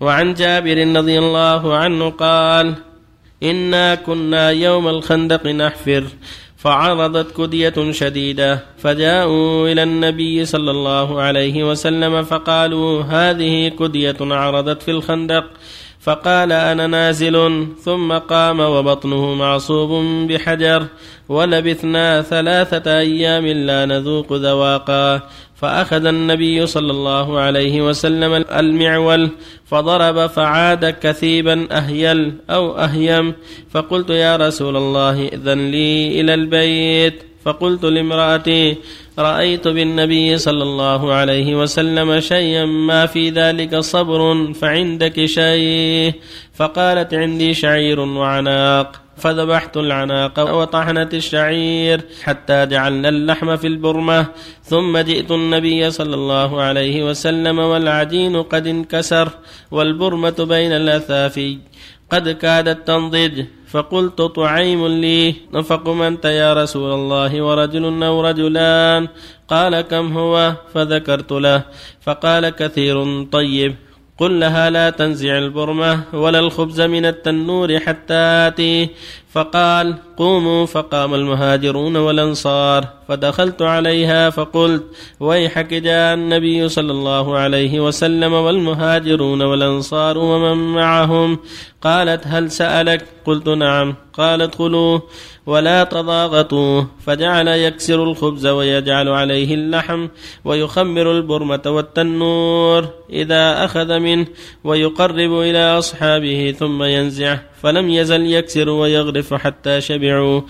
وعن جابر رضي الله عنه قال إنا كنا يوم الخندق نحفر فعرضت كدية شديدة فجاءوا إلى النبي صلى الله عليه وسلم فقالوا هذه كدية عرضت في الخندق فقال أنا نازل ثم قام وبطنه معصوب بحجر ولبثنا ثلاثة أيام لا نذوق ذواقا. فأخذ النبي صلى الله عليه وسلم المعول فضرب فعاد كثيبا أهيل أو أهيم. فقلت يا رسول الله إذن لي إلى البيت. فقلت لامرأتي رأيت بالنبي صلى الله عليه وسلم شيئا ما في ذلك صبر فعندك شيء. فقالت عندي شعير وعناق. فذبحت العناق وطحنت الشعير حتى جعلنا اللحم في البرمة. ثم جئت النبي صلى الله عليه وسلم والعجين قد انكسر والبرمة بين الأثافي. قد كادت تنضج. فقلت طعيم لي. نفق أنت يا رسول الله ورجل أو رجلان؟ قال كم هو؟ فذكرت له. فقال كثير طيب. قل لها لا تنزع البرمة ولا الخبز من التنور حتى آتي. فقال قوموا فقام المهاجرون والأنصار فدخلت عليها فقلت ويحك جاء النبي صلى الله عليه وسلم والمهاجرون والأنصار ومن معهم؟ قالت هل سألك؟ قلت نعم. قال ادخلوا. ولا تضاغطوا. فجعل يكسر الخبز ويجعل عليه اللحم ويخمر البرمة والتنور إذا أخذ منه ويقرب إلى أصحابه ثم ينزعه فلم يزل يكسر ويغرف حتى شبعوا.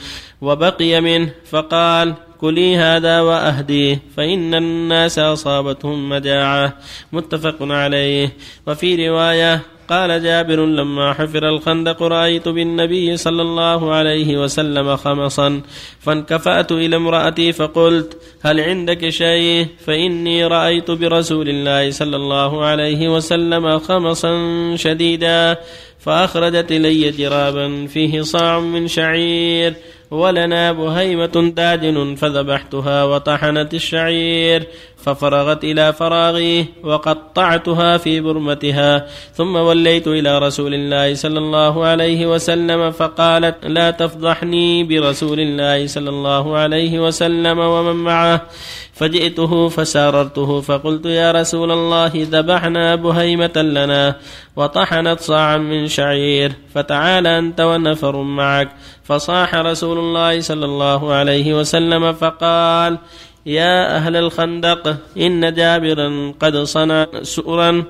وبقي منه فقال كلي هذا وأهديه فإن الناس أصابتهم مجاعة. متفق عليه. وفي رواية قال جابر لما حفر الخندق رأيت بالنبي صلى الله عليه وسلم خمصا فانكفأت إلى امرأتي فقلت هل عندك شيء؟ فإني رأيت برسول الله صلى الله عليه وسلم خمصا شديدا فأخرجت إلي جرابا فيه صاع من شعير ولنا بهيمة داجن فذبحتها وطحنت الشعير ففرغت إلى فراغي وقطعتها في برمتها ثم وليت إلى رسول الله صلى الله عليه وسلم فقالت لا تفضحني برسول الله صلى الله عليه وسلم ومن معه. فجئته فساررته فقلت يا رسول الله ذبحنا بهيمة لنا وطحنت صاعا من شعير فتعال أنت ونفر معك. فصاح رسول الله صلى الله عليه وسلم فقال يا أهل الخندق إن جابرا قد صنع سؤرا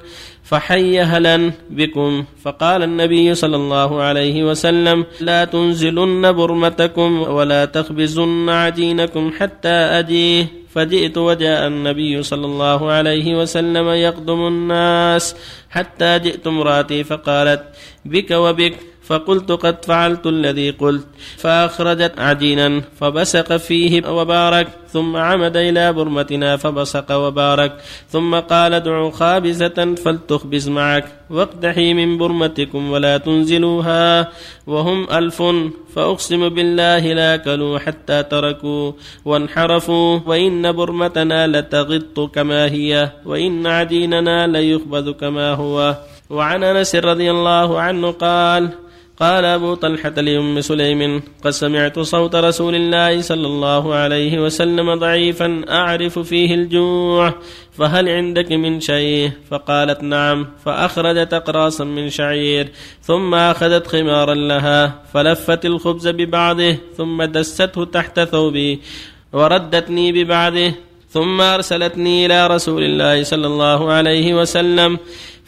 فحي هلا بكم. فقال النبي صلى الله عليه وسلم لا تنزلن برمتكم ولا تخبزن عجينكم حتى أجيه. فجئت وجاء النبي صلى الله عليه وسلم يقدم الناس حتى جئت امرأتي فقالت بك وبك. فقلت قد فعلت الذي قلت. فأخرجت عجينا فبسق فيه وبارك. ثم عمد إلى برمتنا فبصق وبارك. ثم قال ادعوا خابزة فلتخبز معك. واقدحي من برمتكم ولا تنزلوها. وهم ألف فأقسم بالله لا كلوا حتى تركوا. وانحرفوا وإن برمتنا لتغط كما هي. وإن عجيننا ليخبز كما هو. وعن أنس رضي الله عنه قال قال أبو طلحة لأم سليم قد سمعت صوت رسول الله صلى الله عليه وسلم ضعيفا أعرف فيه الجوع فهل عندك من شيء؟ فقالت نعم فأخرجت أقراصا من شعير ثم أخذت خمارا لها فلفت الخبز ببعضه ثم دسته تحت ثوبي وردتني ببعضه ثم أرسلتني إلى رسول الله صلى الله عليه وسلم.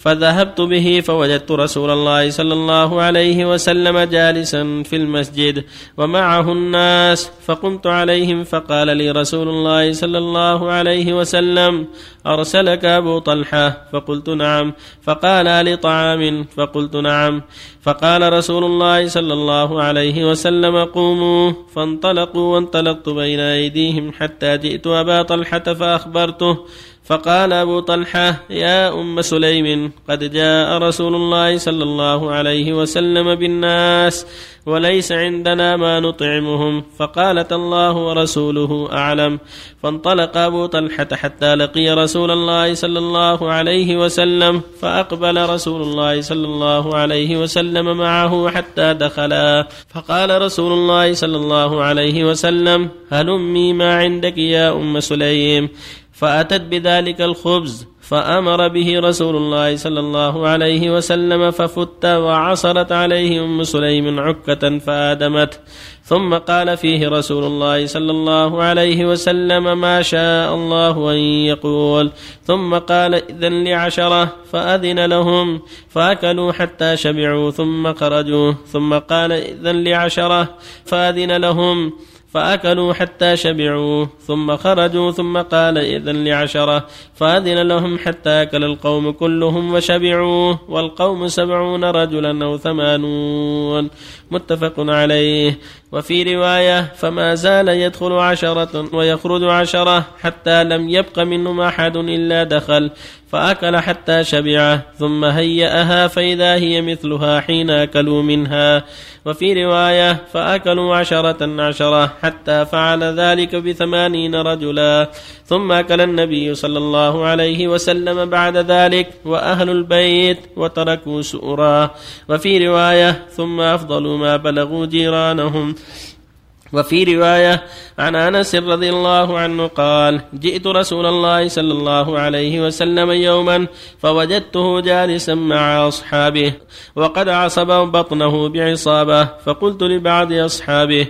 فذهبت به فوجدت رسول الله صلى الله عليه وسلم جالسا في المسجد ومعه الناس فقمت عليهم فقال لي رسول الله صلى الله عليه وسلم أرسلك أبو طلحة؟ فقلت نعم. فقال لطعام فقلت نعم. فقال رسول الله صلى الله عليه وسلم قوموا. فانطلقوا وانطلقت بين أيديهم حتى جئت أبا طلحة فأخبرته. فقال أبو طلحة يا أم سليم قد جاء رسول الله صلى الله عليه وسلم بالناس وليس عندنا ما نطعمهم فقالت الله ورسوله أعلم. فانطلق أبو طلحة حتى لقي رسول الله صلى الله عليه وسلم فأقبل رسول الله صلى الله عليه وسلم معه حتى دخلا. فقال رسول الله صلى الله عليه وسلم هلمي ما عندك يا أم سليم. فأتت بذلك الخبز فأمر به رسول الله صلى الله عليه وسلم ففت وعصرت عليه أم سليم عكة فآدمت. ثم قال فيه رسول الله صلى الله عليه وسلم ما شاء الله أن يقول. ثم قال إذن لعشرة فأذن لهم فأكلوا حتى شبعوا ثم خرجوا. ثم قال إذن لعشرة فأذن لهم فأكلوا حتى شبعوا ثم خرجوا ثم قال إذن لعشرة فأذن لهم حتى أكل القوم كلهم وشبعوا والقوم سبعون رجلا أو ثمانون. متفق عليه. وفي رواية فما زال يدخل عشرة ويخرج عشرة حتى لم يبق منهم أحد إلا دخل فأكل حتى شبع ثم هيأها فإذا هي مثلها حين أكلوا منها. وفي رواية فأكلوا عشرة عشرة حتى فعل ذلك بثمانين رجلا. ثم أكل النبي صلى الله عليه وسلم بعد ذلك وأهل البيت وتركوا سؤرا. وفي رواية ثم أفضل ما بلغوا جيرانهم. وفي رواية عن أنس رضي الله عنه قال جئت رسول الله صلى الله عليه وسلم يوما فوجدته جالسا مع أصحابه وقد عصب بطنه بعصابة فقلت لبعض أصحابه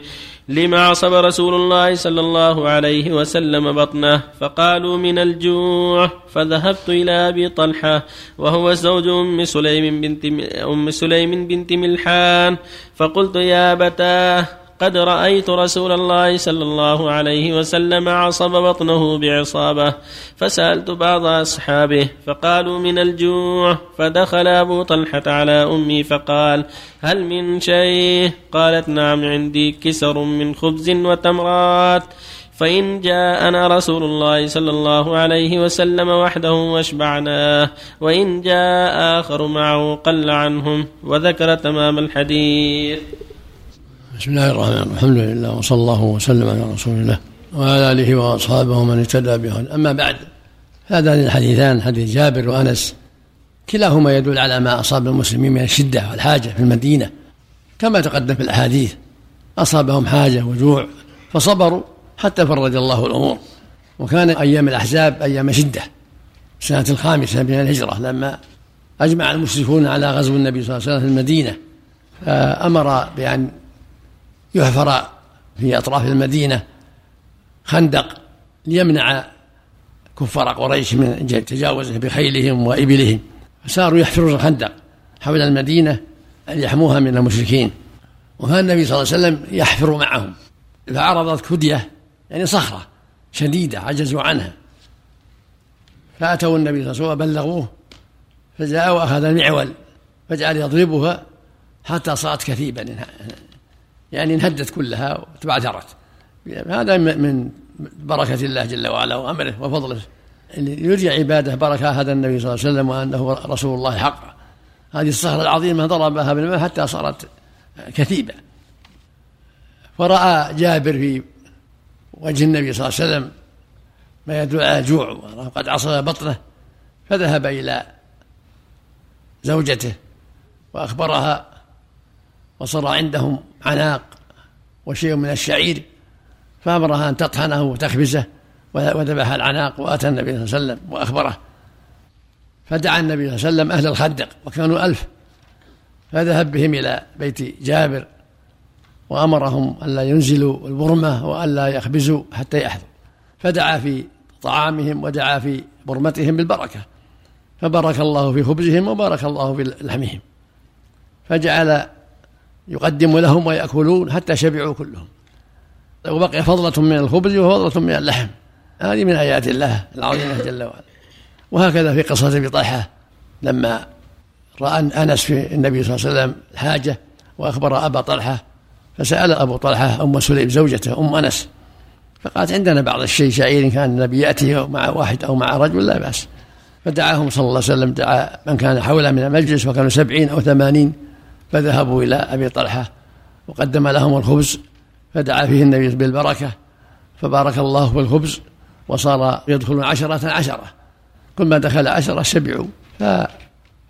لما عصب رسول الله صلى الله عليه وسلم بطنه؟ فقالوا من الجوع. فذهبت إلى أبي طلحة وهو زوج أم سليم بنت أم سليم بنت ملحان فقلت يا أبتاه. قد رأيت رسول الله صلى الله عليه وسلم عصب بطنه بعصابة فسألت بعض أصحابه فقالوا من الجوع فدخل أبو طلحة على أمي فقال هل من شيء؟ قالت نعم عندي كسر من خبز وتمرات فإن جاءنا رسول الله صلى الله عليه وسلم وحده واشبعناه وإن جاء آخر معه قل عنهم وذكر تمام الحديث. بسم الله الرحمن الرحيم. الحمد لله وصلى الله وسلم على رسول الله وعلى آله وأصحابه ومن اهتدى به أما بعد هذان الحديثان حديث جابر وأنس كلاهما يدل على ما أصاب المسلمين من الشدة والحاجة في المدينة. كما تقدم في الأحاديث أصابهم حاجة وجوع فصبروا حتى فرج الله الأمور. وكان أيام الأحزاب أيام شدة. السنة الخامسة من الهجرة لما أجمع المشركون على غزو النبي صلى الله عليه وسلم في المدينة فأمر بأن يحفر في أطراف المدينة خندق ليمنع كفار قريش من تجاوزه بخيلهم وإبلهم. فصاروا يحفرون الخندق حول المدينة ليحموها من المشركين. وكان النبي صلى الله عليه وسلم يحفر معهم. فعرضت كدية يعني صخرة شديدة عجزوا عنها. فأتوا النبي صلى الله عليه وسلم وبلغوه فجاء وأخذ المعول فجعل يضربها حتى صارت كثيبا يعني انهدت كلها وتبعثرت. هذا من بركة الله جل وعلا وأمره وفضله. يرجع عباده بركة هذا النبي صلى الله عليه وسلم وأنه رسول الله حقا. هذه الصخرة العظيمة ضربها بالماء حتى صارت كثيبة. فرأى جابر في وجه النبي صلى الله عليه وسلم ما يدل على الجوع وقد عصب بطنه فذهب إلى زوجته وأخبرها وصار عندهم عناق وشيء من الشعير فأمرها أن تطحنه وتخبزه وذبح العناق وأتى النبي صلى الله عليه وسلم وأخبره. فدعا النبي صلى الله عليه وسلم أهل الخندق وكانوا ألف. فذهب بهم إلى بيت جابر وأمرهم ألا ينزلوا البرمة وألا يخبزوا حتى يحذوا فدعا في طعامهم ودعا في برمتهم بالبركة. فبارك الله في خبزهم وبارك الله في لحمهم. فجعل يقدم لهم ويأكلون حتى شبعوا كلهم. وبقي فضلة من الخبز وفضلة من اللحم. هذه من آيات الله العظيمة جل وعلا. وهكذا في قصة أبي طلحة لما رأى أنس في النبي صلى الله عليه وسلم الحاجة وأخبر أبا طلحة فسأل أبو طلحة أم سليم زوجته أم أنس. فقالت عندنا بعض الشيء شعير كان النبي يأتي مع واحد أو مع رجل لا بأس. فدعاهم صلى الله عليه وسلم دعا من كان حوله من المجلس وكانوا سبعين أو ثمانين. فذهبوا إلى أبي طلحة وقدم لهم الخبز فدعا فيه النبي بالبركة فبارك الله في الخبز وصار يدخلون عشرة عشرة. كل ما دخل عشرة شبعوا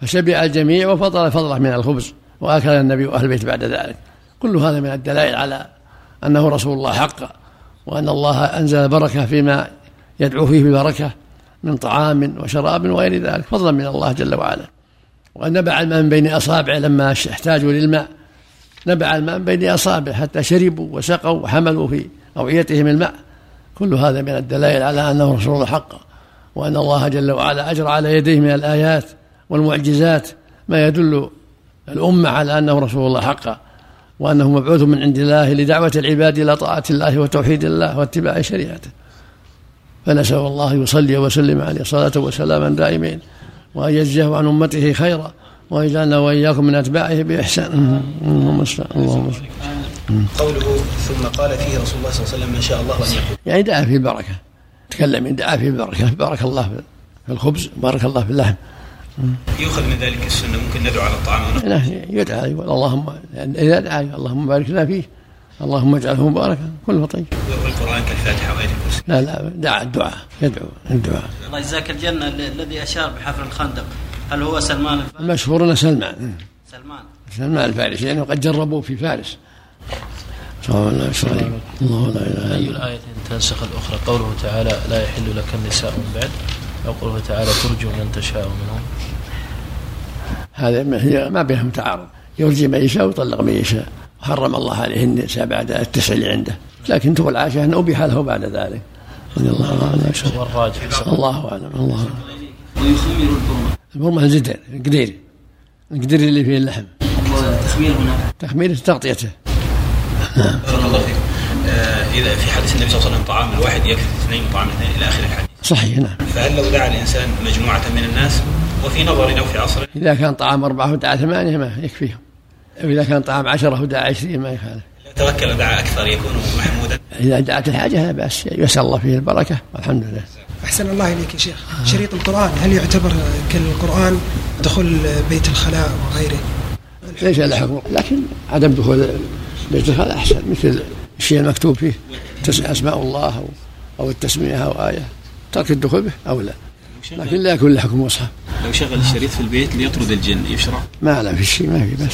فشبع الجميع وفضل فضله من الخبز وأكل النبي وأهل البيت بعد ذلك. كل هذا من الدلائل على أنه رسول الله حقا وأن الله أنزل بركة فيما يدعو فيه ببركة من طعام وشراب وغير ذلك فضلا من الله جل وعلا. وأن نبع الماء من بين أصابعه لما احتاجوا للماء. نبع الماء من بين أصابعه حتى شربوا وسقوا وحملوا في أوعيتهم الماء. كل هذا من الدلائل على أنه رسول الله حقا وأن الله جل وعلا أجرى على يديه من الآيات والمعجزات ما يدل الأمة على أنه رسول الله حقا وأنه مبعوث من عند الله لدعوة العباد إلى طاعة الله وتوحيد الله واتباع شريعته. فنسأل الله يصلي وسلم عليه صلاة وسلاما دائمين. وأن يجزيه عن أمته خيرا ويجعلنا وإياكم من أتباعه بإحسان. اللهم اللهم قوله ثم قال فيه رسول الله صلى الله عليه وسلم ما شاء الله أن يقول يعني دعا فيه البركة. تكلم دعا فيه البركة. بارك الله في الخبز بارك الله في اللحم. يؤخذ من ذلك السنة ممكن ندعو على الطعام. لا يدعى يقول اللهم إذا دعا اللهم بارك لنا فيه. اللهم اجعله مباركا كله طيب والقران كالفاتحة وغير لا لا دعا الدعاء يدعو الدعاء. الله يجزاك الجنة الذي أشار بحفر الخندق. هل هو سلمان الفارسي؟ المشهور أنه سلمان. سلمان. سلمان الفارسي لأنه قد جربوه في فارس. صلى الله عليه الله لا إله إلا الله الآية تنسخ الأخرى؟ قوله تعالى لا يحل لك النساء من بعد. أو قوله تعالى ترجو من تشاء منهم. هذا ما هي ما بينهم تعارض. يرجي من يشاء ويطلق من يشاء. وحرم الله عليه النساء بعد التسع اللي عنده. لكن تقول عائشة انه ابيح له بعد ذلك. رضي الله عنه. والراجح. الله. اعلم الله أعلم. ويخمر البرمة البرمة الزدر القدير القدير اللي فيه اللحم. التخمير هنا تخمير تغطيته. بارك الله فيك. آه، إذا في حديث النبي صلى الله عليه وسلم طعام الواحد يكفي اثنين وطعام الاثنين إلى آخر الحديث. صحيح نعم. فهل لو دعا الإنسان مجموعة من الناس وفي نظر أو في عصر؟ إذا كان طعام أربعة ودعا ثمانية ما يكفيهم. وإذا كان طعام عشرة ودعا عشرين ما يخالف. توكل ودعا أكثر يكون محمودا. إذا دعت الحاجة لا بأس. يسأل الله فيه البركة. والحمد لله. أحسن الله إليك يا شيخ. شريط القرآن هل يعتبر كالقرآن دخول بيت الخلاء وغيره؟ ليس له حكم. لكن عدم دخول بيت الخلاء أحسن. مثل الشيء المكتوب فيه أسماء الله أو أو التسمية أو آية. ترك الدخول به أولى لكن لا يكون له حكم مصحف لو شغل الشريط في البيت ليطرد الجن يشرع؟ ما أعلم في الشيء ما في بس